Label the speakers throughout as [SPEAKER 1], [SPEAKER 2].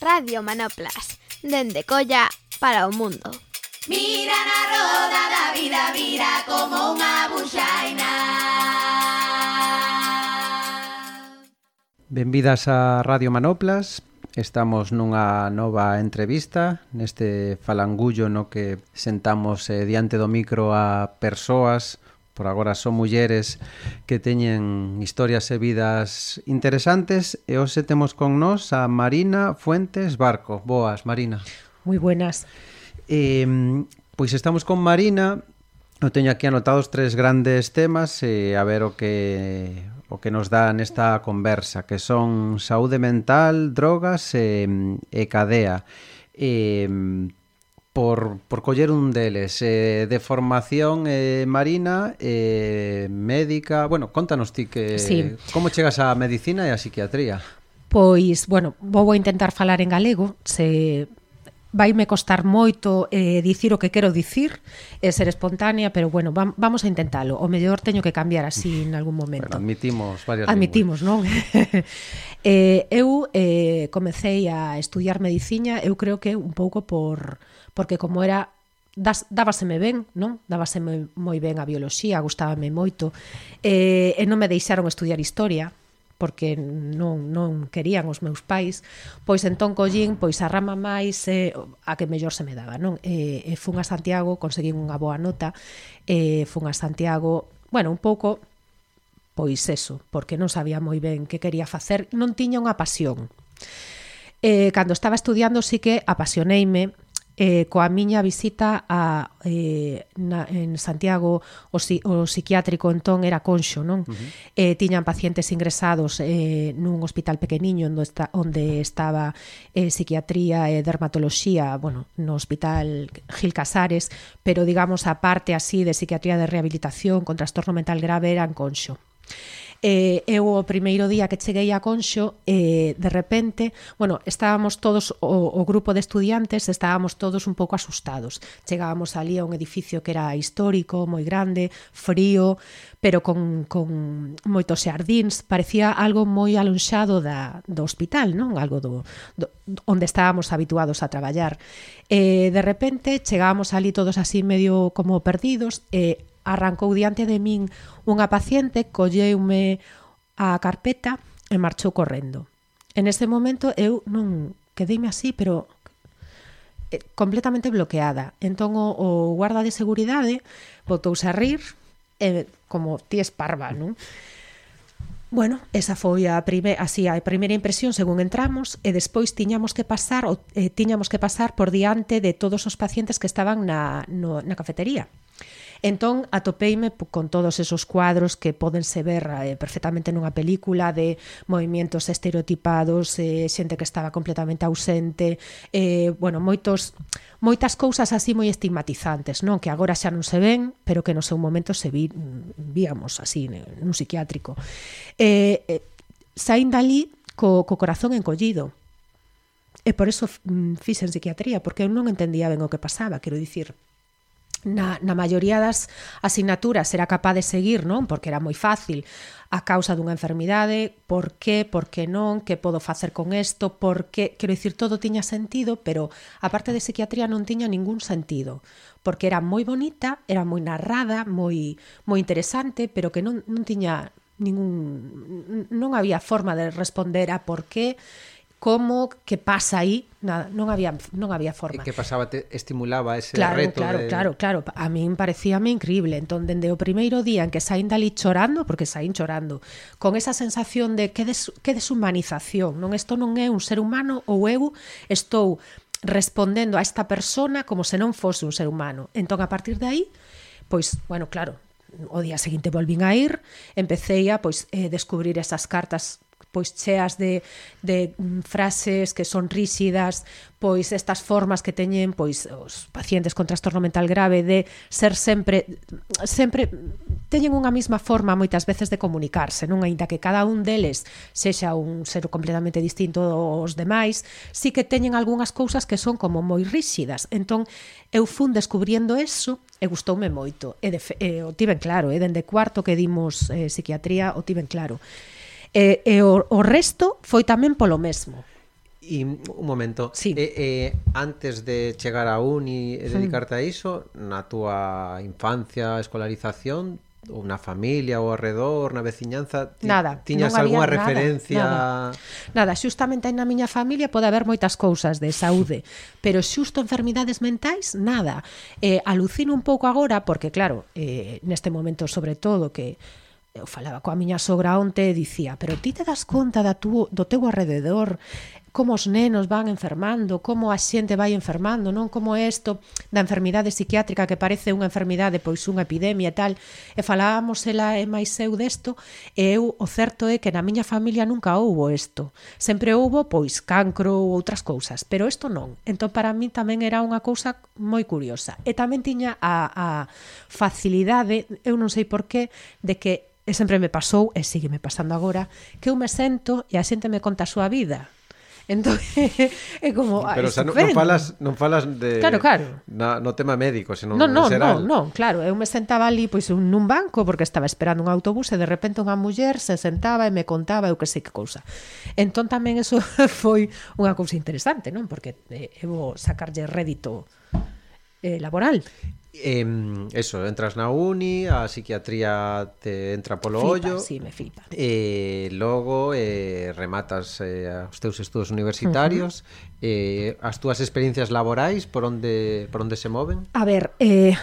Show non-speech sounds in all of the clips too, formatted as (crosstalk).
[SPEAKER 1] Radio Manoplas, dende Colla para o mundo.
[SPEAKER 2] Mira na roda da vida, vira como unha buxaina.
[SPEAKER 3] Benvidas a Radio Manoplas. Estamos nunha nova entrevista neste falangullo no que sentamos eh, diante do micro a persoas por agora son mulleres que teñen historias e vidas interesantes e hoxe temos con nós a Marina Fuentes Barco. Boas, Marina.
[SPEAKER 4] Moi buenas.
[SPEAKER 3] Eh, pois estamos con Marina, eu teño aquí anotados tres grandes temas e eh, a ver o que o que nos dá nesta conversa, que son saúde mental, drogas e, e cadea. Eh, por, por coller un deles eh, de formación eh, marina eh, médica, bueno, contanos ti que
[SPEAKER 4] sí.
[SPEAKER 3] como chegas á medicina e á psiquiatría
[SPEAKER 4] Pois, bueno, vou intentar falar en galego se vaime costar moito eh, dicir o que quero dicir e eh, ser espontánea, pero bueno, vam, vamos a intentalo. O mellor teño que cambiar así en algún momento.
[SPEAKER 3] Bueno, admitimos varias
[SPEAKER 4] Admitimos, non? (laughs) eh, eu eh, comecei a estudiar medicina, eu creo que un pouco por porque como era das, dábaseme ben, non? Dábaseme moi ben a bioloxía, gustábame moito. Eh, e non me deixaron estudiar historia, porque non, non querían os meus pais, pois entón collín pois a rama máis eh, a que mellor se me daba, non? Eh, e fun a Santiago, conseguín unha boa nota, eh, fun a Santiago, bueno, un pouco pois eso, porque non sabía moi ben que quería facer, non tiña unha pasión. Eh, cando estaba estudiando sí que apasioneime, eh, coa miña visita a, eh, na, en Santiago o, si, o psiquiátrico entón era Conxo, non? Uh -huh. eh, tiñan pacientes ingresados eh, nun hospital pequeniño onde, está, onde estaba eh, psiquiatría e dermatoloxía, bueno, no hospital Gil Casares, pero digamos a parte así de psiquiatría de rehabilitación con trastorno mental grave eran Conxo eh, eu o primeiro día que cheguei a Conxo eh, de repente, bueno, estábamos todos o, o grupo de estudiantes estábamos todos un pouco asustados. Chegábamos ali a un edificio que era histórico moi grande, frío pero con, con moitos xardíns parecía algo moi alonxado da, do hospital, non? algo do, do onde estábamos habituados a traballar. Eh, de repente chegábamos ali todos así medio como perdidos e eh, Arrancou diante de min unha paciente, colleume a carpeta e marchou correndo. En ese momento eu non quedeime así, pero eh, completamente bloqueada. Entón o, o guarda de seguridade botouse a rir e como ti es parva, non? Bueno, esa foi a prime, así a primeira impresión según entramos e despois tiñamos que pasar o, eh, tiñamos que pasar por diante de todos os pacientes que estaban na no, na cafetería. Entón, atopeime con todos esos cuadros que podense ver eh, perfectamente nunha película de movimientos estereotipados, eh, xente que estaba completamente ausente, eh, bueno, moitos moitas cousas así moi estigmatizantes, non? Que agora xa non se ven, pero que no seu momento se vi, mm, víamos así nun psiquiátrico. Eh, eh, saín dali co, co corazón encollido, E por eso mm, fixen psiquiatría, porque eu non entendía ben o que pasaba, quero dicir, na, na maioría das asignaturas era capaz de seguir, non? Porque era moi fácil a causa dunha enfermidade, por qué, por que non, que podo facer con isto, por que, quero dicir, todo tiña sentido, pero a parte de psiquiatría non tiña ningún sentido, porque era moi bonita, era moi narrada, moi moi interesante, pero que non non tiña ningún non había forma de responder a por qué como que pasa aí, nada, non había non había forma.
[SPEAKER 3] E que pasaba te estimulaba ese
[SPEAKER 4] claro,
[SPEAKER 3] reto.
[SPEAKER 4] Claro,
[SPEAKER 3] de...
[SPEAKER 4] claro, claro, a min parecíame increíble. Entón, dende o primeiro día en que saín dali chorando, porque saín chorando, con esa sensación de que, des, que deshumanización, non isto non é un ser humano ou eu estou respondendo a esta persona como se non fose un ser humano. Entón, a partir de aí, pois, bueno, claro, o día seguinte volvín a ir, empecé a pois eh, descubrir esas cartas pois cheas de, de mm, frases que son ríxidas, pois estas formas que teñen pois os pacientes con trastorno mental grave de ser sempre sempre teñen unha mesma forma moitas veces de comunicarse, non aínda que cada un deles sexa un ser completamente distinto aos demais, si que teñen algunhas cousas que son como moi ríxidas. Entón, eu fun descubriendo eso e gustoume moito. E, de, e o tiven claro, e dende cuarto que dimos eh, psiquiatría o tiven claro. E, e o, o resto foi tamén polo mesmo.
[SPEAKER 3] E un momento,
[SPEAKER 4] sí.
[SPEAKER 3] eh, eh, antes de chegar a uni e mm. dedicarte a iso, na túa infancia, escolarización, ou na familia ou arredor, na veciñanza, ti,
[SPEAKER 4] nada,
[SPEAKER 3] tiñas algunha
[SPEAKER 4] nada,
[SPEAKER 3] referencia?
[SPEAKER 4] Nada, nada, xustamente aí na miña familia pode haber moitas cousas de saúde, pero xusto enfermidades mentais, nada. Eh, alucino un pouco agora, porque claro, eh, neste momento sobre todo que eu falaba coa miña sogra onte e dicía, pero ti te das conta da tu, do teu alrededor como os nenos van enfermando, como a xente vai enfermando, non como isto da enfermidade psiquiátrica que parece unha enfermidade, pois unha epidemia e tal. E falábamos ela e máis eu desto, e eu o certo é que na miña familia nunca houbo isto. Sempre houbo pois cancro ou outras cousas, pero isto non. Entón para mí tamén era unha cousa moi curiosa. E tamén tiña a, a facilidade, eu non sei por qué, de que e sempre me pasou, e sigue me pasando agora, que eu me sento e a xente me conta a súa vida. (laughs) Entón, é como... Ah,
[SPEAKER 3] Pero, o sea, non, non falas, non falas de...
[SPEAKER 4] Claro, claro.
[SPEAKER 3] Na, no tema médico, senón no,
[SPEAKER 4] no,
[SPEAKER 3] xeral.
[SPEAKER 4] Non, non, claro. Eu me sentaba ali pois, nun banco porque estaba esperando un autobús e de repente unha muller se sentaba e me contaba eu que sei que cousa. Entón tamén eso (laughs) foi unha cousa interesante, non? Porque eh, eu sacarlle rédito eh, laboral.
[SPEAKER 3] Eh, eso, entras na uni, a psiquiatría te entra polo
[SPEAKER 4] flipa,
[SPEAKER 3] ollo.
[SPEAKER 4] Sí, me flipa.
[SPEAKER 3] E eh, logo eh, rematas eh, os teus estudos universitarios, uh -huh. Eh, as túas experiencias laborais por onde por onde se moven?
[SPEAKER 4] A ver, eh,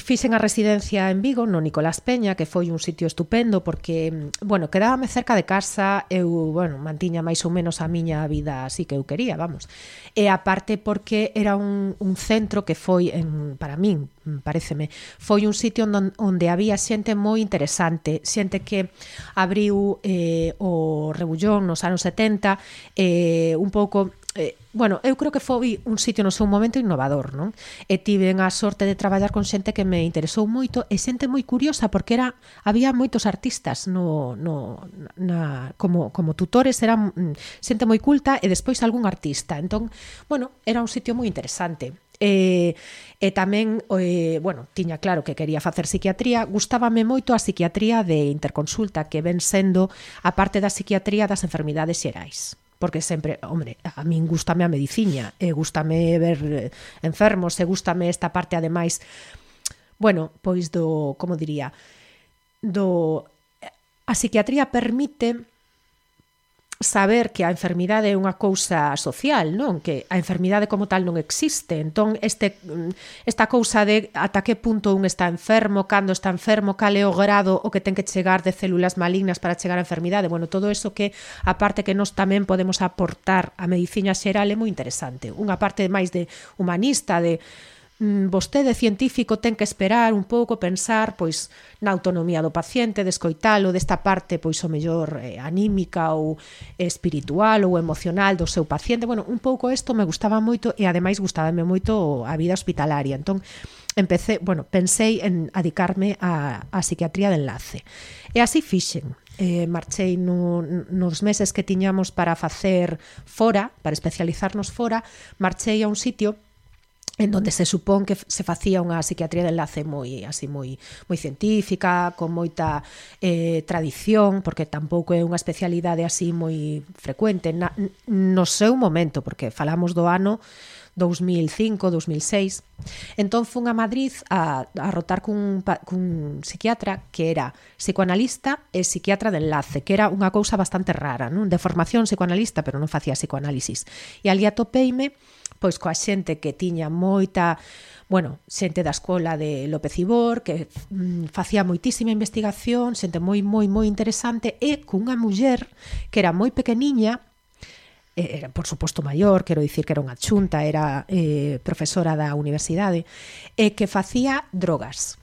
[SPEAKER 4] fixen a residencia en Vigo, no Nicolás Peña, que foi un sitio estupendo porque, mm, bueno, quedábame cerca de casa, eu, bueno, mantiña máis ou menos a miña vida así que eu quería, vamos. E aparte porque era un, un centro que foi, en, para min, mm, pareceme, foi un sitio onde, onde había xente moi interesante, xente que abriu eh, o Rebullón nos anos 70, eh, un pouco eh, bueno, eu creo que foi un sitio no seu momento innovador, non? E tiven a sorte de traballar con xente que me interesou moito e xente moi curiosa porque era había moitos artistas no, no na, como, como tutores, era mm, xente moi culta e despois algún artista. Entón, bueno, era un sitio moi interesante. E, e tamén, e, bueno, tiña claro que quería facer psiquiatría, gustábame moito a psiquiatría de interconsulta que ven sendo a parte da psiquiatría das enfermidades xerais porque sempre, hombre, a min gustame a mediciña, e gustame ver eh, enfermos, e gustame esta parte ademais, bueno, pois do, como diría, do a psiquiatría permite saber que a enfermidade é unha cousa social, non? Que a enfermidade como tal non existe. Entón, este, mm, esta cousa de ata que punto un está enfermo, cando está enfermo, cal é o grado o que ten que chegar de células malignas para chegar á enfermidade. Bueno, todo eso que a parte que nós tamén podemos aportar á medicina xeral é moi interesante. Unha parte máis de humanista, de Mm, vostede científico ten que esperar un pouco, pensar pois na autonomía do paciente, de escoitalo desta parte pois o mellor eh, anímica ou espiritual ou emocional do seu paciente. Bueno, un pouco isto me gustaba moito e ademais gustábame moito a vida hospitalaria. Entón, empecé, bueno, pensei en adicarme a, a psiquiatría de enlace. E así fixen eh, marchei no, nos meses que tiñamos para facer fora, para especializarnos fora, marchei a un sitio en donde se supón que se facía unha psiquiatría de enlace moi así moi moi científica, con moita eh, tradición, porque tampouco é unha especialidade así moi frecuente na, no seu momento, porque falamos do ano 2005, 2006. Entón fun a Madrid a, a rotar cun, cun psiquiatra que era psicoanalista e psiquiatra de enlace, que era unha cousa bastante rara, non? de formación psicoanalista, pero non facía psicoanálisis. E ali atopeime pois coa xente que tiña moita, bueno, xente da escola de López Ibor, que mm, facía moitísima investigación, xente moi, moi, moi interesante, e cunha muller que era moi pequeniña, era, por suposto maior, quero dicir que era unha chunta, era eh, profesora da universidade, e que facía drogas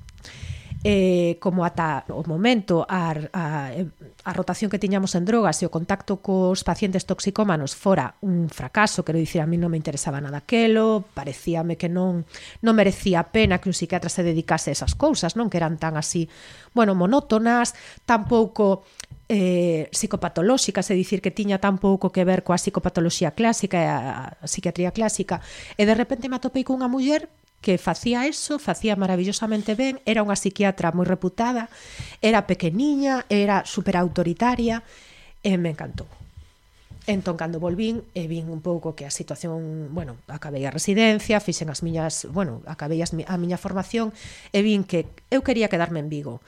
[SPEAKER 4] eh, como ata o momento a, a, a rotación que tiñamos en drogas e o contacto cos pacientes toxicómanos fora un fracaso, quero dicir, a mí non me interesaba nada aquelo, parecíame que non non merecía a pena que un psiquiatra se dedicase a esas cousas, non que eran tan así, bueno, monótonas, tampouco eh, psicopatolóxicas, é dicir que tiña tan pouco que ver coa psicopatoloxía clásica e a, a psiquiatría clásica, e de repente me atopei cunha muller que facía eso, facía maravillosamente ben, era unha psiquiatra moi reputada, era pequeniña, era super autoritaria, e me encantou. Entón, cando volvín, e vin un pouco que a situación, bueno, acabei a residencia, fixen as miñas, bueno, acabei as, a miña formación, e vin que eu quería quedarme en Vigo,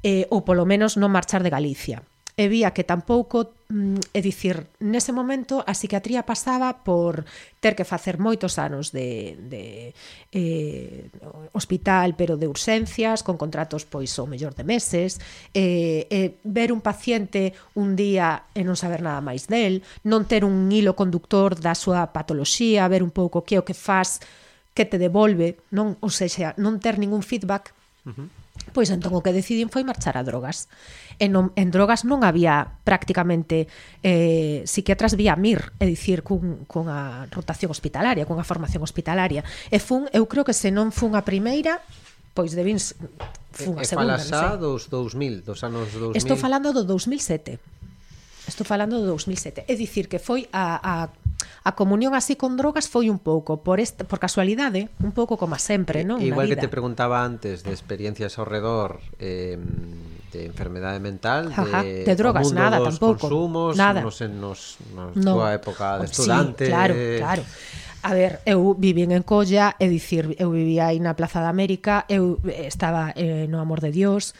[SPEAKER 4] eh, ou polo menos non marchar de Galicia. E vía que tampouco Mm, é dicir, nese momento a psiquiatría pasaba por ter que facer moitos anos de, de eh, hospital, pero de urxencias, con contratos pois o mellor de meses, eh, eh, ver un paciente un día e non saber nada máis del, non ter un hilo conductor da súa patoloxía, ver un pouco que é o que faz, que te devolve, non, ou seja, non ter ningún feedback. Uh -huh Pois entón o que decidín foi marchar a drogas. En, non, en drogas non había prácticamente eh, psiquiatras vía MIR, é dicir, cun, cunha rotación hospitalaria, cunha formación hospitalaria. E fun, eu creo que se non fun a primeira, pois debín fun a segunda.
[SPEAKER 3] E falas dos 2000, dos anos 2000.
[SPEAKER 4] Estou falando do 2007. Estou falando de 2007. É dicir que foi a, a a comunión así con drogas foi un pouco por este, por casualidade, un pouco como sempre, non?
[SPEAKER 3] E, igual que te preguntaba antes de experiencias ao redor eh, de enfermedade mental,
[SPEAKER 4] Ajá, de, de drogas, mundo nada
[SPEAKER 3] dos
[SPEAKER 4] tampouco,
[SPEAKER 3] consumos,
[SPEAKER 4] nada.
[SPEAKER 3] nos en nos, nos no. túa época de estudante.
[SPEAKER 4] Sí, claro, claro. A ver, eu vivín en Colla, é dicir, eu vivía aí na Plaza da América, eu eh, estaba eh, no Amor de Dios,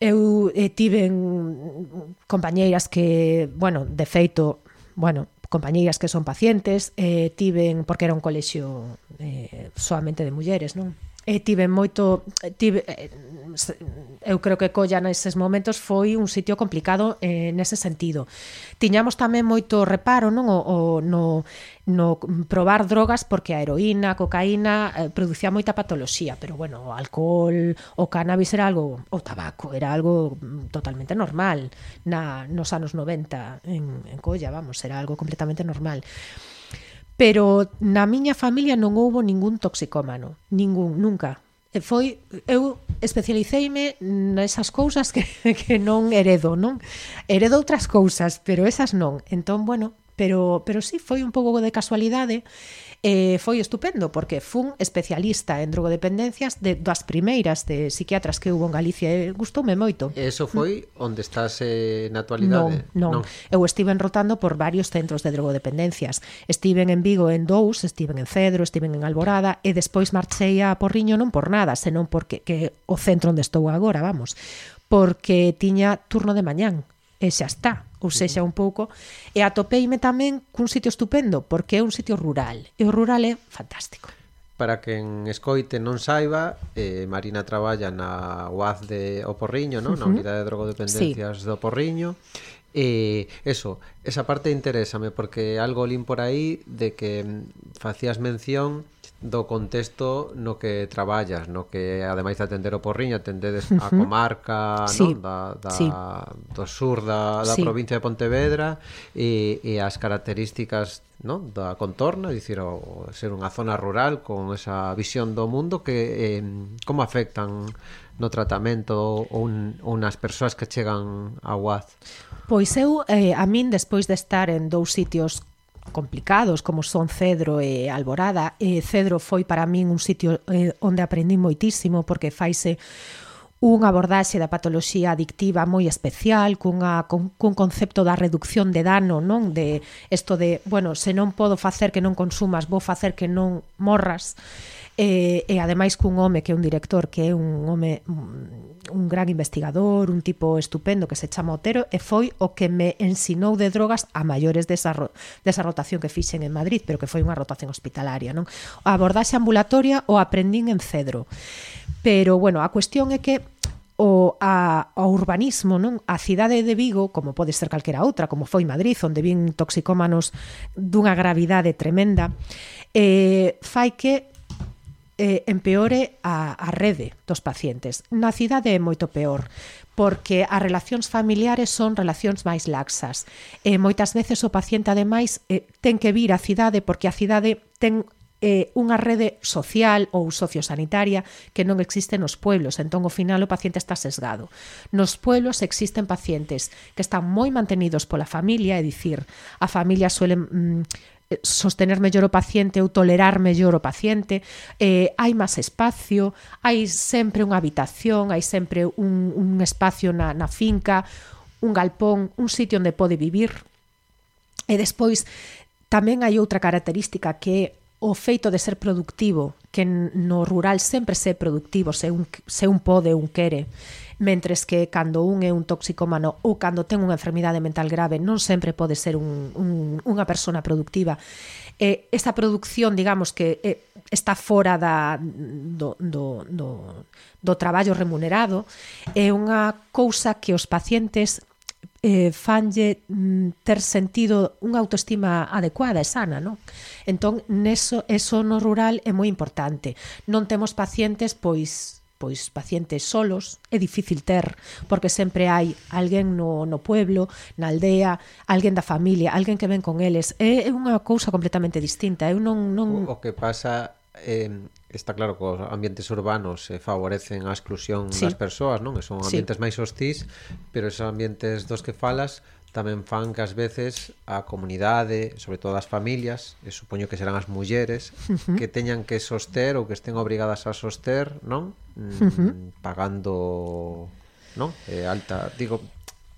[SPEAKER 4] Eu eh, tiven compañeiras que, bueno, de feito, bueno, compañeiras que son pacientes, eh, tiven, porque era un colexio eh, solamente de mulleres, non? e tiven moito tive, eu creo que Colla neses momentos foi un sitio complicado eh, nese sentido. Tiñamos tamén moito reparo non o, o no, no probar drogas porque a heroína, a cocaína eh, producía moita patoloxía, pero bueno, o alcohol, o cannabis era algo, o tabaco era algo mm, totalmente normal na nos anos 90 en en Colla, vamos, era algo completamente normal pero na miña familia non houbo ningún toxicómano, ningún, nunca. E foi eu especialiceime nesas cousas que, (laughs) que non heredo, non? Heredo outras cousas, pero esas non. Entón, bueno, pero pero si sí, foi un pouco de casualidade eh, foi estupendo porque fun especialista en drogodependencias de, das primeiras de psiquiatras que hubo en Galicia e gustoume moito.
[SPEAKER 3] Eso mm. foi onde estás eh, na actualidade?
[SPEAKER 4] Non, non. non. Eu estive rotando por varios centros de drogodependencias. Estiven en Vigo en dous, estiven en Cedro, estiven en Alborada e despois marchei a Porriño non por nada, senón porque que o centro onde estou agora, vamos, porque tiña turno de mañán e xa está. Ou sexa, un pouco... E atopeime tamén cun sitio estupendo, porque é un sitio rural. E o rural é fantástico.
[SPEAKER 3] Para quen escoite non saiba, eh, Marina traballa na UAZ de Oporriño, non? Uh -huh. na Unidade de Drogodependencias sí. do Oporriño, E eso, esa parte interésame porque algo lín por aí de que facías mención do contexto no que traballas, no que ademais de atender o Porriño, atendedes a comarca
[SPEAKER 4] sí.
[SPEAKER 3] non? Da, da,
[SPEAKER 4] sí.
[SPEAKER 3] do sur da, da
[SPEAKER 4] sí.
[SPEAKER 3] provincia de Pontevedra e, e as características non? da contorna, dicir, o, ser unha zona rural con esa visión do mundo que eh, como afectan no tratamento ou, un, ou nas persoas que chegan a UAZ?
[SPEAKER 4] Pois eu, eh, a min, despois de estar en dous sitios complicados como son Cedro e Alborada. E Cedro foi para min un sitio eh, onde aprendí moitísimo porque faise unha abordaxe da patoloxía adictiva moi especial, cunha, cun, cun concepto da reducción de dano, non? De isto de, bueno, se non podo facer que non consumas, vou facer que non morras e, e ademais cun home que é un director que é un home mm, un gran investigador, un tipo estupendo que se chama Otero e foi o que me ensinou de drogas a maiores desa, desa rotación que fixen en Madrid, pero que foi unha rotación hospitalaria, non? A abordaxe ambulatoria o aprendín en Cedro. Pero bueno, a cuestión é que o a, o urbanismo, non? A cidade de Vigo, como pode ser calquera outra, como foi Madrid, onde vin toxicómanos dunha gravidade tremenda, eh, fai que eh, empeore a, a rede dos pacientes. Na cidade é moito peor, porque as relacións familiares son relacións máis laxas. E moitas veces o paciente, ademais, eh, ten que vir á cidade porque a cidade ten eh, unha rede social ou sociosanitaria que non existe nos pueblos, entón ao final o paciente está sesgado. Nos pueblos existen pacientes que están moi mantenidos pola familia, é dicir, a familia suele mm, sostener mellor o paciente ou tolerar mellor o paciente, eh, hai máis espacio, hai sempre unha habitación, hai sempre un, un espacio na, na finca, un galpón, un sitio onde pode vivir. E despois tamén hai outra característica que é o feito de ser productivo, que no rural sempre se é productivo, se un, se un pode, un quere mentres que cando un é un toxicómano ou cando ten unha enfermidade mental grave non sempre pode ser un, un, unha persona productiva eh, esta producción, digamos, que eh, está fora da, do, do, do, do traballo remunerado, é unha cousa que os pacientes eh, fanlle mm, ter sentido unha autoestima adecuada e sana, non? Entón, neso, eso no rural é moi importante. Non temos pacientes, pois, pois pacientes solos, é difícil ter, porque sempre hai alguén no, no pueblo, na aldea, alguén da familia, alguén que ven con eles. É, é unha cousa completamente distinta. Eu non, non...
[SPEAKER 3] O, o que pasa eh, está claro que os ambientes urbanos eh, favorecen a exclusión
[SPEAKER 4] sí.
[SPEAKER 3] das persoas, non? E son ambientes sí. máis hostís, pero esos ambientes dos que falas tamén fan que ás veces a comunidade, sobre todo as familias, e supoño que serán as mulleres, uh -huh. que teñan que soster ou que estén obrigadas a soster, non? Mm, uh -huh. Pagando, non? Eh, alta, digo,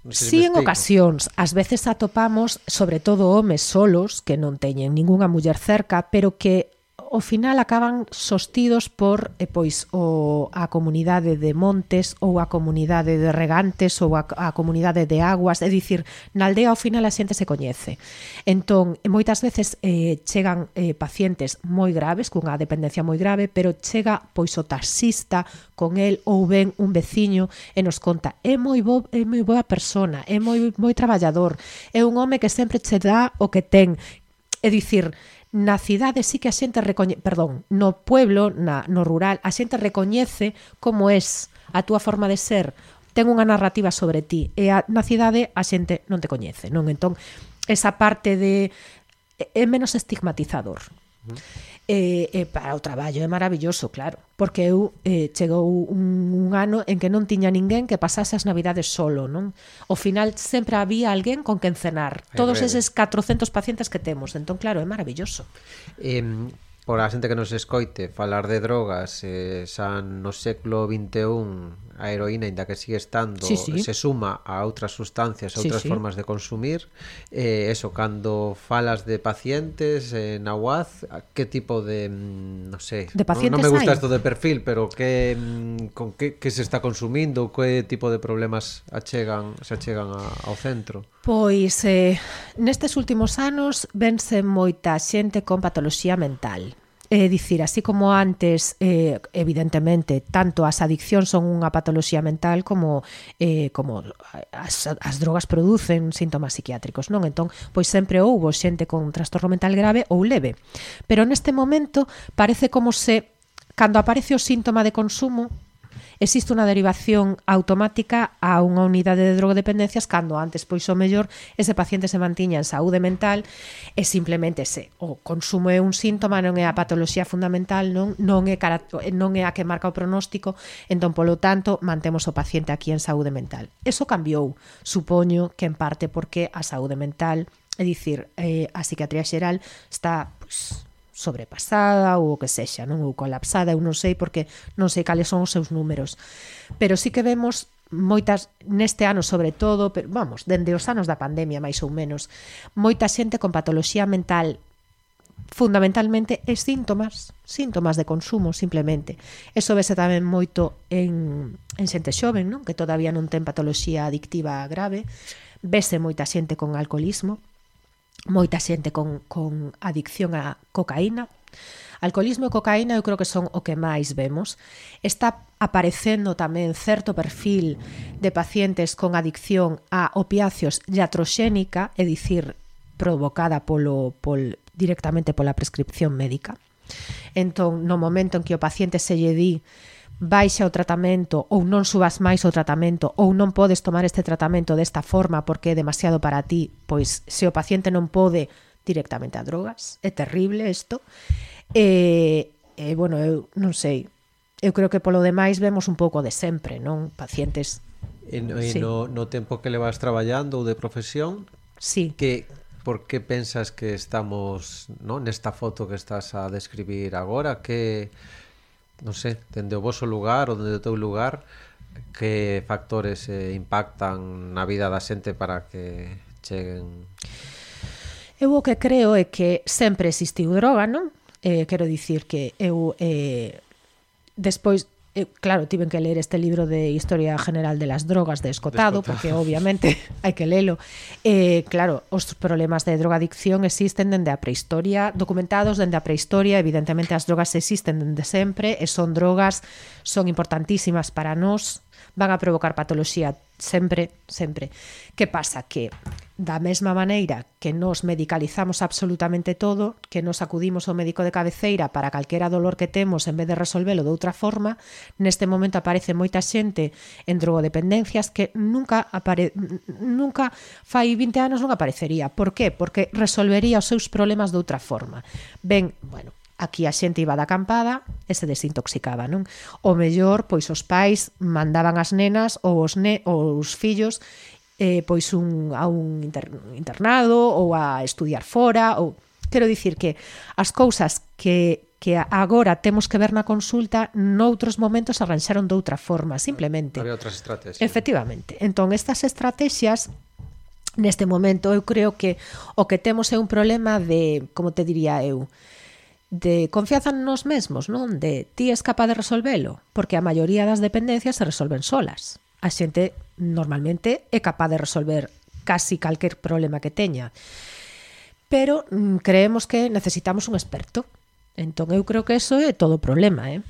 [SPEAKER 3] No sé si
[SPEAKER 4] sí, en ocasións, ás veces atopamos, sobre todo homes solos que non teñen ningunha muller cerca, pero que ao final acaban sostidos por e pois o a comunidade de Montes ou a comunidade de Regantes ou a, a comunidade de Aguas, é dicir, na aldea ao final a xente se coñece. Entón, moitas veces eh, chegan eh, pacientes moi graves, cunha dependencia moi grave, pero chega pois o taxista con el ou ben un veciño e nos conta, é moi bo, é moi boa persona, é moi moi traballador, é un home que sempre che dá o que ten. É dicir, na cidade sí que a xente recoñece, perdón, no pueblo, na, no rural, a xente recoñece como es a túa forma de ser, ten unha narrativa sobre ti e a, na cidade a xente non te coñece, non? Entón, esa parte de é menos estigmatizador. Uh -huh. E, e para o traballo é maravilloso, claro, porque eu eh, chegou un, un ano en que non tiña ninguén que pasase as navidades solo, non? Ao final sempre había alguén con quen cenar, todos eses 400 pacientes que temos, entón claro, é maravilloso.
[SPEAKER 3] Eh, por a xente que nos escoite falar de drogas eh, xa no século 21 a heroína, inda que sigue estando
[SPEAKER 4] sí, sí.
[SPEAKER 3] se suma a outras sustancias a outras
[SPEAKER 4] sí, sí.
[SPEAKER 3] formas de consumir eh, eso, cando falas de pacientes eh, na UAZ que tipo de, mm, no sé
[SPEAKER 4] de pacientes
[SPEAKER 3] non, non me gusta isto de perfil pero que, mm, con que, que se está consumindo que tipo de problemas achegan se achegan a, ao centro
[SPEAKER 4] Pois eh, nestes últimos anos vense moita xente con patoloxía mental É dicir, así como antes, eh, evidentemente, tanto as adiccións son unha patoloxía mental como eh, como as, as drogas producen síntomas psiquiátricos, non? Entón, pois sempre houbo xente con trastorno mental grave ou leve. Pero neste momento parece como se cando aparece o síntoma de consumo, existe unha derivación automática a unha unidade de drogodependencias cando antes, pois o mellor, ese paciente se mantiña en saúde mental e simplemente se o consumo é un síntoma, non é a patoloxía fundamental, non, non, é, non é a que marca o pronóstico, entón, polo tanto, mantemos o paciente aquí en saúde mental. Eso cambiou, supoño que en parte porque a saúde mental, é dicir, eh, a psiquiatría xeral está... Pues, sobrepasada ou o que sexa, non ou colapsada, eu non sei porque non sei cales son os seus números. Pero sí que vemos moitas neste ano sobre todo, pero vamos, dende os anos da pandemia máis ou menos, moita xente con patoloxía mental fundamentalmente é síntomas, síntomas de consumo simplemente. Eso vese tamén moito en, en xente xoven, non? que todavía non ten patoloxía adictiva grave, vese moita xente con alcoholismo, moita xente con, con adicción a cocaína. Alcoholismo e cocaína eu creo que son o que máis vemos. Está aparecendo tamén certo perfil de pacientes con adicción a opiáceos iatroxénica, é dicir, provocada polo, pol, directamente pola prescripción médica. Entón, no momento en que o paciente se lle di baixa o tratamento ou non subas máis o tratamento ou non podes tomar este tratamento desta forma porque é demasiado para ti, pois se o paciente non pode directamente a drogas, é terrible isto. E, e bueno, eu non sei, eu creo que polo demais vemos un pouco de sempre, non? Pacientes
[SPEAKER 3] E, no,
[SPEAKER 4] sí.
[SPEAKER 3] no, no tempo que le vas traballando ou de profesión,
[SPEAKER 4] sí.
[SPEAKER 3] que por que pensas que estamos, no, nesta foto que estás a describir agora, que non sei, dende o vosso lugar ou dende o teu lugar, que factores eh, impactan na vida da xente para que cheguen
[SPEAKER 4] Eu o que creo é que sempre existiu droga, non? Eh, quero dicir que eu eh, despois Eu, claro, tiven que ler este libro de Historia General de las Drogas de Escotado,
[SPEAKER 3] Descotado.
[SPEAKER 4] porque obviamente (laughs) hai que lelo. Eh, claro, os problemas de drogadicción existen dende a prehistoria, documentados dende a prehistoria, evidentemente as drogas existen dende sempre, e son drogas, son importantísimas para nós, van a provocar patoloxía sempre, sempre. Que pasa? Que da mesma maneira que nos medicalizamos absolutamente todo, que nos acudimos ao médico de cabeceira para calquera dolor que temos en vez de resolvelo de outra forma, neste momento aparece moita xente en drogodependencias que nunca apare... nunca fai 20 anos non aparecería. Por qué? Porque resolvería os seus problemas de outra forma. Ben, bueno, aquí a xente iba da acampada e se desintoxicaba, non? O mellor, pois os pais mandaban as nenas ou os, ne ou os fillos eh, pois un, a un inter, internado ou a estudiar fora ou quero dicir que as cousas que que agora temos que ver na consulta noutros momentos arranxaron de outra forma, simplemente.
[SPEAKER 3] Había outras estrategias.
[SPEAKER 4] Efectivamente. Entón, estas estrategias neste momento eu creo que o que temos é un problema de, como te diría eu, de confianza nos mesmos, non? De ti és capaz de resolvelo, porque a maioría das dependencias se resolven solas. A xente normalmente é capaz de resolver casi calquer problema que teña. Pero mm, creemos que necesitamos un experto. Entón eu creo que eso é todo o problema, eh?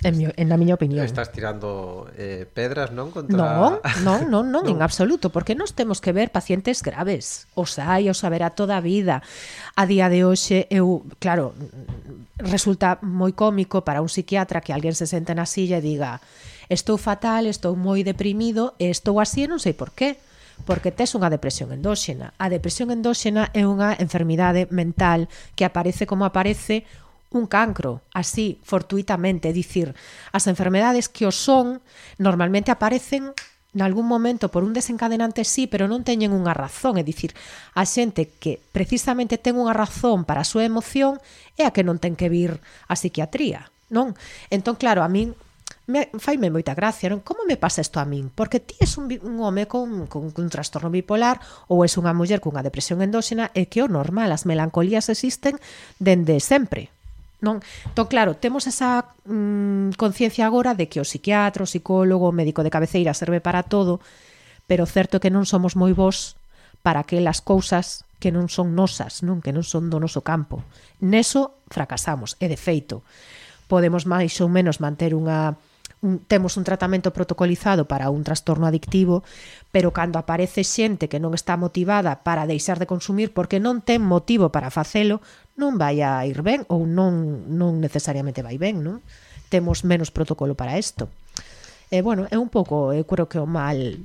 [SPEAKER 4] En, mi, en na miña opinión.
[SPEAKER 3] Estás tirando eh, pedras, non? Contra...
[SPEAKER 4] Non, (laughs) non, non, non,
[SPEAKER 3] non, en
[SPEAKER 4] absoluto, porque nos temos que ver pacientes graves. Os hai, os haberá toda a vida. A día de hoxe, eu, claro, resulta moi cómico para un psiquiatra que alguén se sente na silla e diga estou fatal, estou moi deprimido e estou así e non sei por qué porque tes unha depresión endóxena. A depresión endóxena é unha enfermidade mental que aparece como aparece un cancro, así, fortuitamente, é dicir, as enfermedades que o son normalmente aparecen nalgún momento por un desencadenante sí, pero non teñen unha razón, é dicir, a xente que precisamente ten unha razón para a súa emoción é a que non ten que vir a psiquiatría, non? Entón, claro, a min me, faime moita gracia, non? Como me pasa isto a min? Porque ti es un, un home con, con, con un trastorno bipolar ou es unha muller cunha depresión endóxena e que o normal, as melancolías existen dende sempre. Non? Entón, claro, temos esa mm, conciencia agora de que o psiquiatra, o psicólogo, o médico de cabeceira serve para todo, pero certo que non somos moi bons para que las cousas que non son nosas, non que non son do noso campo. Neso fracasamos, e de feito. Podemos máis ou menos manter unha un, temos un tratamento protocolizado para un trastorno adictivo, pero cando aparece xente que non está motivada para deixar de consumir porque non ten motivo para facelo, non vai a ir ben ou non, non necesariamente vai ben, non? Temos menos protocolo para isto. E, bueno, é un pouco, eu creo que o mal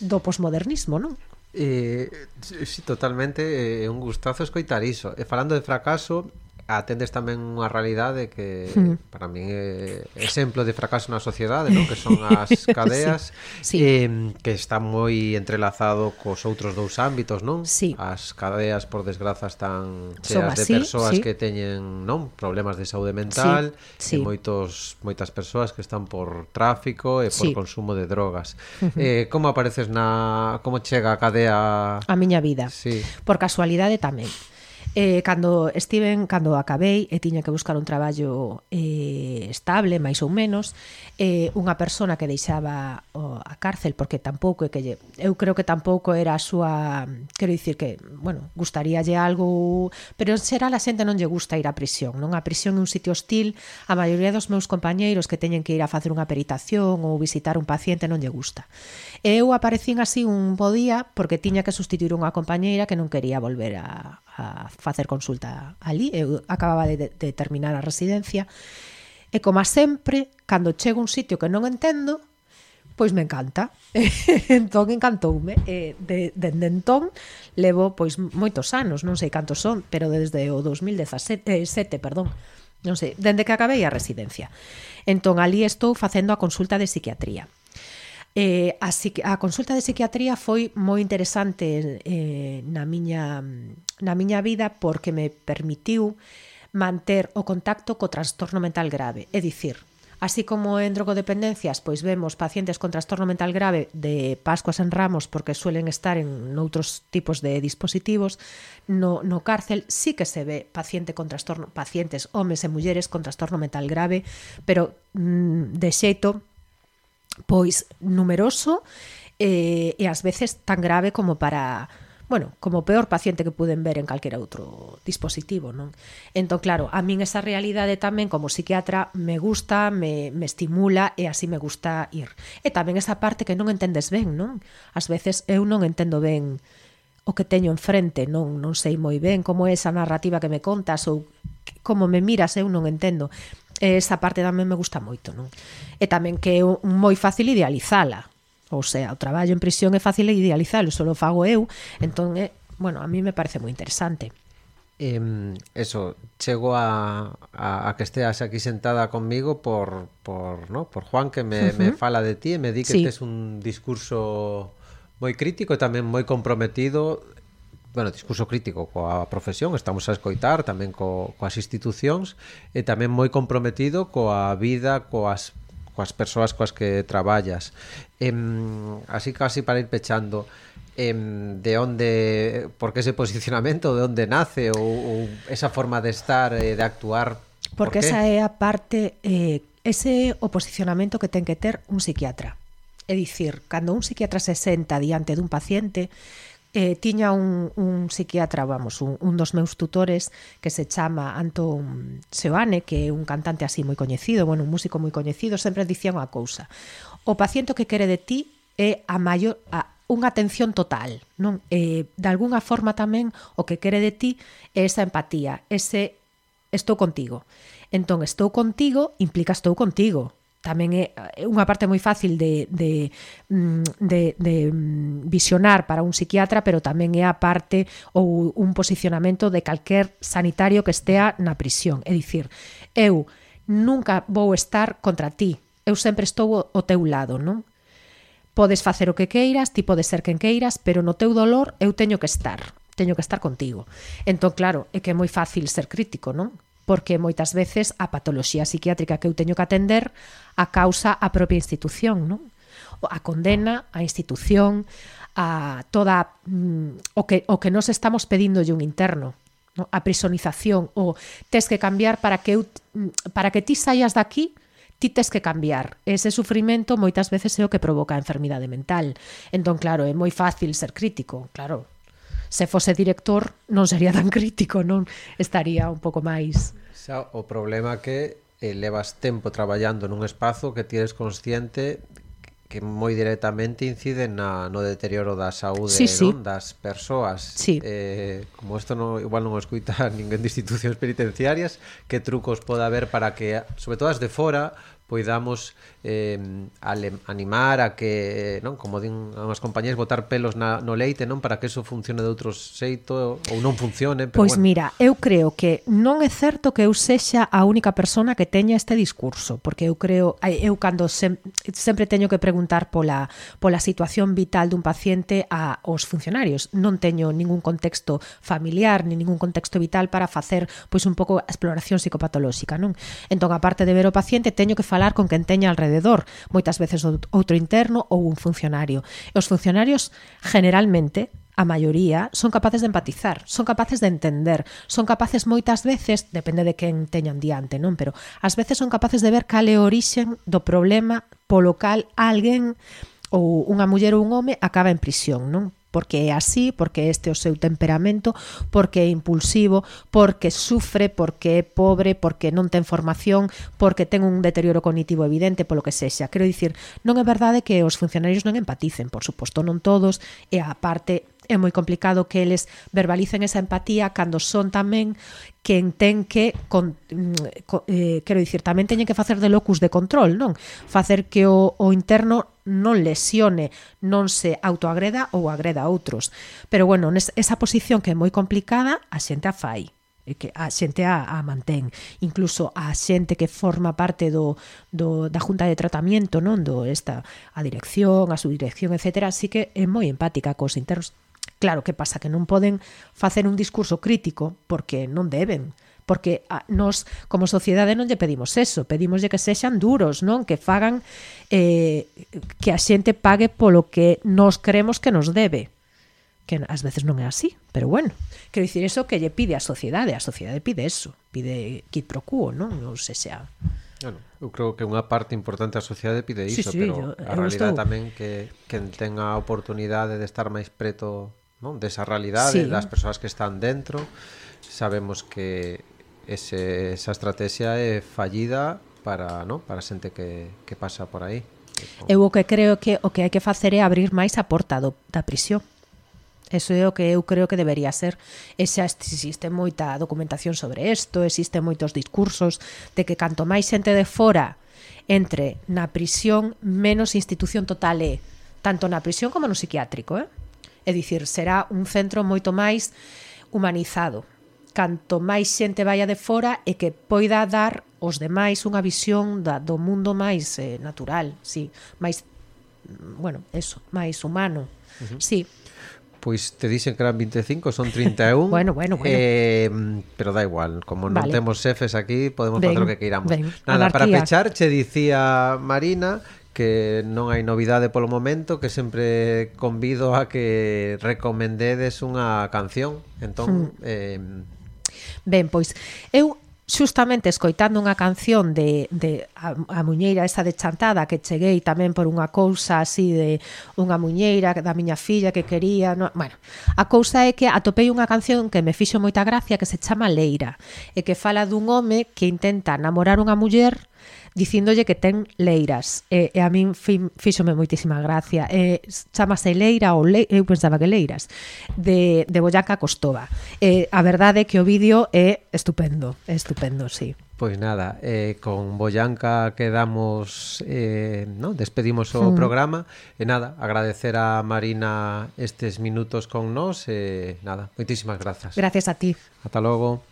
[SPEAKER 4] do posmodernismo, non?
[SPEAKER 3] Eh, sí, totalmente, é eh, un gustazo escoitar iso. E falando de fracaso, atendes tamén unha realidade que
[SPEAKER 4] mm.
[SPEAKER 3] para min é exemplo de fracaso na sociedade, non? que son (laughs) as cadeas
[SPEAKER 4] sí. Sí.
[SPEAKER 3] Eh, que está moi entrelazado cos outros dous ámbitos, non?
[SPEAKER 4] Sí.
[SPEAKER 3] As cadeas por desgraza están cheas Soba,
[SPEAKER 4] de
[SPEAKER 3] persoas
[SPEAKER 4] sí, sí.
[SPEAKER 3] que teñen, non, problemas de saúde mental,
[SPEAKER 4] sí, sí.
[SPEAKER 3] e moitos moitas persoas que están por tráfico e por
[SPEAKER 4] sí.
[SPEAKER 3] consumo de drogas. Uh -huh. Eh, como apareces na como chega a cadea
[SPEAKER 4] a miña vida?
[SPEAKER 3] Sí.
[SPEAKER 4] Por casualidade tamén. Eh, cando estiven, cando acabei e tiña que buscar un traballo eh, estable, máis ou menos, eh, unha persona que deixaba oh, a cárcel, porque tampouco é que lle, eu creo que tampouco era a súa, quero dicir que, bueno, gustaríalle algo, pero en xeral a xente non lle gusta ir á prisión, non? A prisión é un sitio hostil, a maioría dos meus compañeiros que teñen que ir a facer unha peritación ou visitar un paciente non lle gusta. E eu aparecín así un bo día porque tiña que sustituir unha compañeira que non quería volver a, a facer consulta ali. Eu acababa de, de terminar a residencia e como a sempre, cando chego a un sitio que non entendo, pois me encanta. (laughs) entón encantoume e de, dende entón levo pois moitos anos, non sei cantos son, pero desde o 2017, eh, sete, perdón, non sei, dende que acabei a residencia. Entón ali estou facendo a consulta de psiquiatría. Eh, a, a consulta de psiquiatría foi moi interesante eh, na, miña, na miña vida porque me permitiu manter o contacto co trastorno mental grave. É dicir, así como en drogodependencias, pois vemos pacientes con trastorno mental grave de Pascuas en Ramos porque suelen estar en outros tipos de dispositivos, no, no cárcel sí que se ve paciente con trastorno, pacientes, homes e mulleres con trastorno mental grave, pero mm, de xeito pois numeroso eh, e ás veces tan grave como para bueno, como peor paciente que puden ver en calquera outro dispositivo, non? Entón, claro, a min esa realidade tamén como psiquiatra me gusta, me, me estimula e así me gusta ir. E tamén esa parte que non entendes ben, non? Ás veces eu non entendo ben o que teño enfrente, non non sei moi ben como é esa narrativa que me contas ou como me miras, eu non entendo. E esa parte tamén me gusta moito, non? E tamén que é moi fácil idealizala. Ou sea, o traballo en prisión é fácil idealizalo, só fago eu, entón é, bueno, a mí me parece moi interesante.
[SPEAKER 3] Eh, eso, chego a, a, a que esteas aquí sentada conmigo por, por, ¿no? por Juan que me, uh -huh. me fala de ti e me di que sí. tes un discurso moi crítico e tamén moi comprometido bueno, discurso crítico coa profesión, estamos a escoitar tamén co, coas institucións e tamén moi comprometido coa vida, coas coas persoas coas que traballas. Em, así casi para ir pechando, em, de onde, por que ese posicionamento, de onde nace ou, ou esa forma de estar e de actuar?
[SPEAKER 4] Porque por esa é a parte eh, ese o posicionamento que ten que ter un psiquiatra. É dicir, cando un psiquiatra se senta diante dun paciente, eh, tiña un, un psiquiatra, vamos, un, un dos meus tutores que se chama Anton Seoane, que é un cantante así moi coñecido, bueno, un músico moi coñecido, sempre dicía unha cousa. O paciente que quere de ti é a maior a unha atención total, non? Eh, de algunha forma tamén o que quere de ti é esa empatía, ese estou contigo. Entón, estou contigo implica estou contigo, tamén é, unha parte moi fácil de, de, mm, de, de mm, visionar para un psiquiatra, pero tamén é a parte ou un posicionamento de calquer sanitario que estea na prisión. É dicir, eu nunca vou estar contra ti, eu sempre estou ao teu lado, non? Podes facer o que queiras, ti podes ser quen queiras, pero no teu dolor eu teño que estar, teño que estar contigo. Entón, claro, é que é moi fácil ser crítico, non? porque moitas veces a patoloxía psiquiátrica que eu teño que atender a causa a propia institución, non? a condena, a institución, a toda mm, o que o que nos estamos pedindo un interno, no? a prisonización o tes que cambiar para que eu, mm, para que ti saias daqui ti tes que cambiar. Ese sufrimento moitas veces é o que provoca a enfermidade mental. Entón, claro, é moi fácil ser crítico, claro. Se fose director non sería tan (laughs) crítico, non estaría un pouco máis
[SPEAKER 3] Xa, o problema que eh, levas tempo traballando nun espazo que tienes consciente que moi directamente incide na, no deterioro da saúde
[SPEAKER 4] sí, sí.
[SPEAKER 3] Non? das persoas
[SPEAKER 4] sí.
[SPEAKER 3] eh, como isto no, igual non escuita (laughs) ninguén de institucións penitenciarias que trucos pode haber para que sobre todo as de fora poidamos eh, ale, animar a que, non, como din as compañías, botar pelos na, no leite, non, para que eso funcione de outro xeito ou non funcione,
[SPEAKER 4] pero
[SPEAKER 3] Pois
[SPEAKER 4] bueno. mira, eu creo que non é certo que eu sexa a única persona que teña este discurso, porque eu creo eu cando sem, sempre teño que preguntar pola pola situación vital dun paciente a aos funcionarios. Non teño ningún contexto familiar ni ningún contexto vital para facer pois un pouco a exploración psicopatolóxica, non? Entón, aparte de ver o paciente, teño que falar falar con quen teña alrededor, moitas veces outro interno ou un funcionario. E os funcionarios generalmente a maioría son capaces de empatizar, son capaces de entender, son capaces moitas veces, depende de quen teñan diante, non, pero ás veces son capaces de ver cal é orixen do problema polo cal alguén ou unha muller ou un home acaba en prisión, non? porque é así, porque este é o seu temperamento, porque é impulsivo, porque sufre, porque é pobre, porque non ten formación, porque ten un deterioro cognitivo evidente, polo que sexa. Quero dicir, non é verdade que os funcionarios non empaticen, por suposto non todos, e a parte é moi complicado que eles verbalicen esa empatía cando son tamén quen ten que con, mm, eh, quero dicir, tamén teñen que facer de locus de control, non? Facer que o, o interno non lesione, non se autoagreda ou agreda a outros. Pero bueno, esa posición que é moi complicada, a xente a fai e que a xente a, a mantén, incluso a xente que forma parte do, do da junta de tratamento, non, do esta a dirección, a subdirección, etcétera, así que é moi empática cos internos. Claro que pasa que non poden facer un discurso crítico porque non deben, porque a, nos como sociedade non lle pedimos eso, pedimoslle que sexan duros, non? Que fagan eh, que a xente pague polo que nos creemos que nos debe. Que ás veces non é así, pero bueno, quero dicir eso que lle pide a sociedade, a sociedade pide eso, pide quid pro quo, non, non se xa.
[SPEAKER 3] Bueno, eu creo que unha parte importante da sociedade pide iso,
[SPEAKER 4] sí, sí,
[SPEAKER 3] pero
[SPEAKER 4] yo,
[SPEAKER 3] a realidade
[SPEAKER 4] estou...
[SPEAKER 3] tamén que quen ten a oportunidade de estar máis preto non? Desa realidade,
[SPEAKER 4] sí.
[SPEAKER 3] das persoas que están dentro, sabemos que ese, esa estrategia é fallida para, no? para a xente que, que pasa por aí.
[SPEAKER 4] Eu o que creo que o que hai que facer é abrir máis a porta do, da prisión. Eso é o que eu creo que debería ser. E xa existe moita documentación sobre isto, existe moitos discursos de que canto máis xente de fora entre na prisión, menos institución total é. Tanto na prisión como no psiquiátrico, eh? É dicir, será un centro moito máis humanizado canto máis xente vaya de fora e que poida dar os demais unha visión da, do mundo máis eh, natural, sí, máis mm, bueno, eso, máis humano. Uh -huh. Sí.
[SPEAKER 3] Pois te dixen que eran 25, son 31. (laughs)
[SPEAKER 4] bueno, bueno, bueno.
[SPEAKER 3] Eh, pero da igual, como
[SPEAKER 4] vale.
[SPEAKER 3] non temos xefes aquí, podemos
[SPEAKER 4] ben,
[SPEAKER 3] facer o que queiramos.
[SPEAKER 4] Ben.
[SPEAKER 3] Nada,
[SPEAKER 4] Anarquía.
[SPEAKER 3] para pechar, che dicía Marina que non hai novidade polo momento, que sempre convido a que recomendedes unha canción. Entón, eh
[SPEAKER 4] Ben, pois, eu xustamente escoitando unha canción de, de a, a muñeira esa de chantada que cheguei tamén por unha cousa así de unha muñeira da miña filla que quería no, bueno, a cousa é que atopei unha canción que me fixo moita gracia que se chama Leira e que fala dun home que intenta namorar unha muller dicíndolle que ten leiras. E, e a min fíxome moitísima gracia. E, chamase Leira ou Le, eu pensaba que Leiras de, de Boyaca Costova. E, a verdade é que o vídeo é estupendo, é estupendo, sí.
[SPEAKER 3] Pois nada, eh, con Boyanca quedamos, eh, no? despedimos o
[SPEAKER 4] mm.
[SPEAKER 3] programa e nada, agradecer a Marina estes minutos con nós e nada, moitísimas grazas.
[SPEAKER 4] Gracias a ti.
[SPEAKER 3] Ata logo.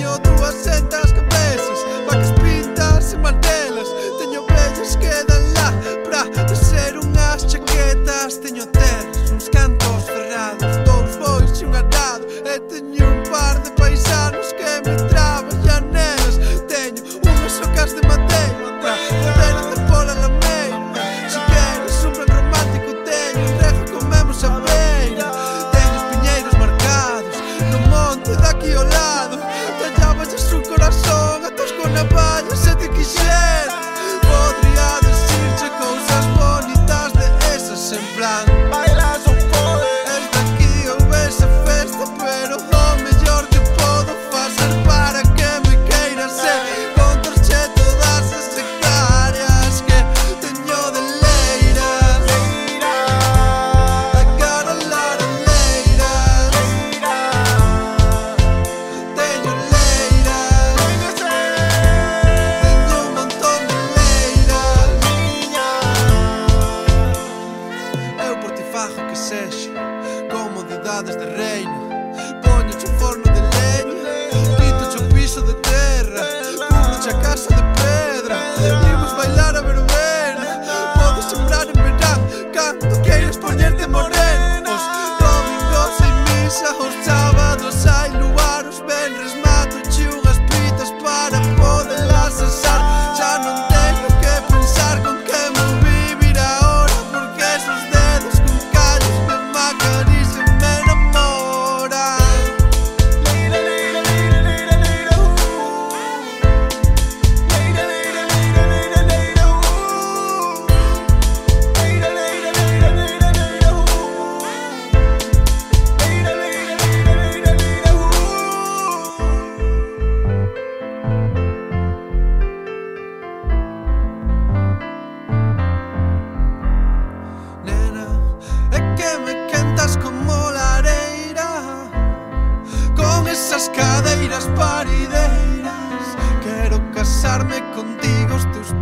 [SPEAKER 5] dueño, tú aceptas trabajo que sexa Comodidades de reino. Poño un forno de leña Quito un piso de terra Cubro a casa de pedra Vimos bailar a verbena Podes sembrar en verán Canto queiras poñerte morena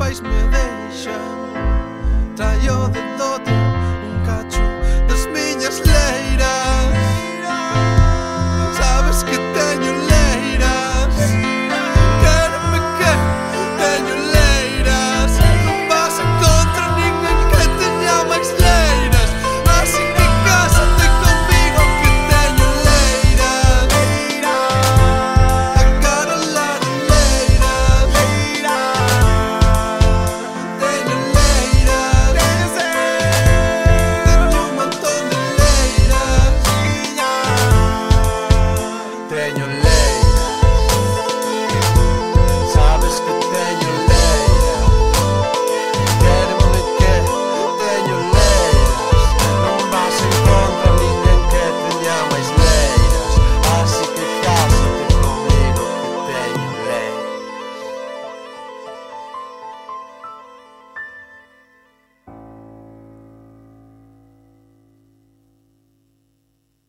[SPEAKER 5] voz me deixa.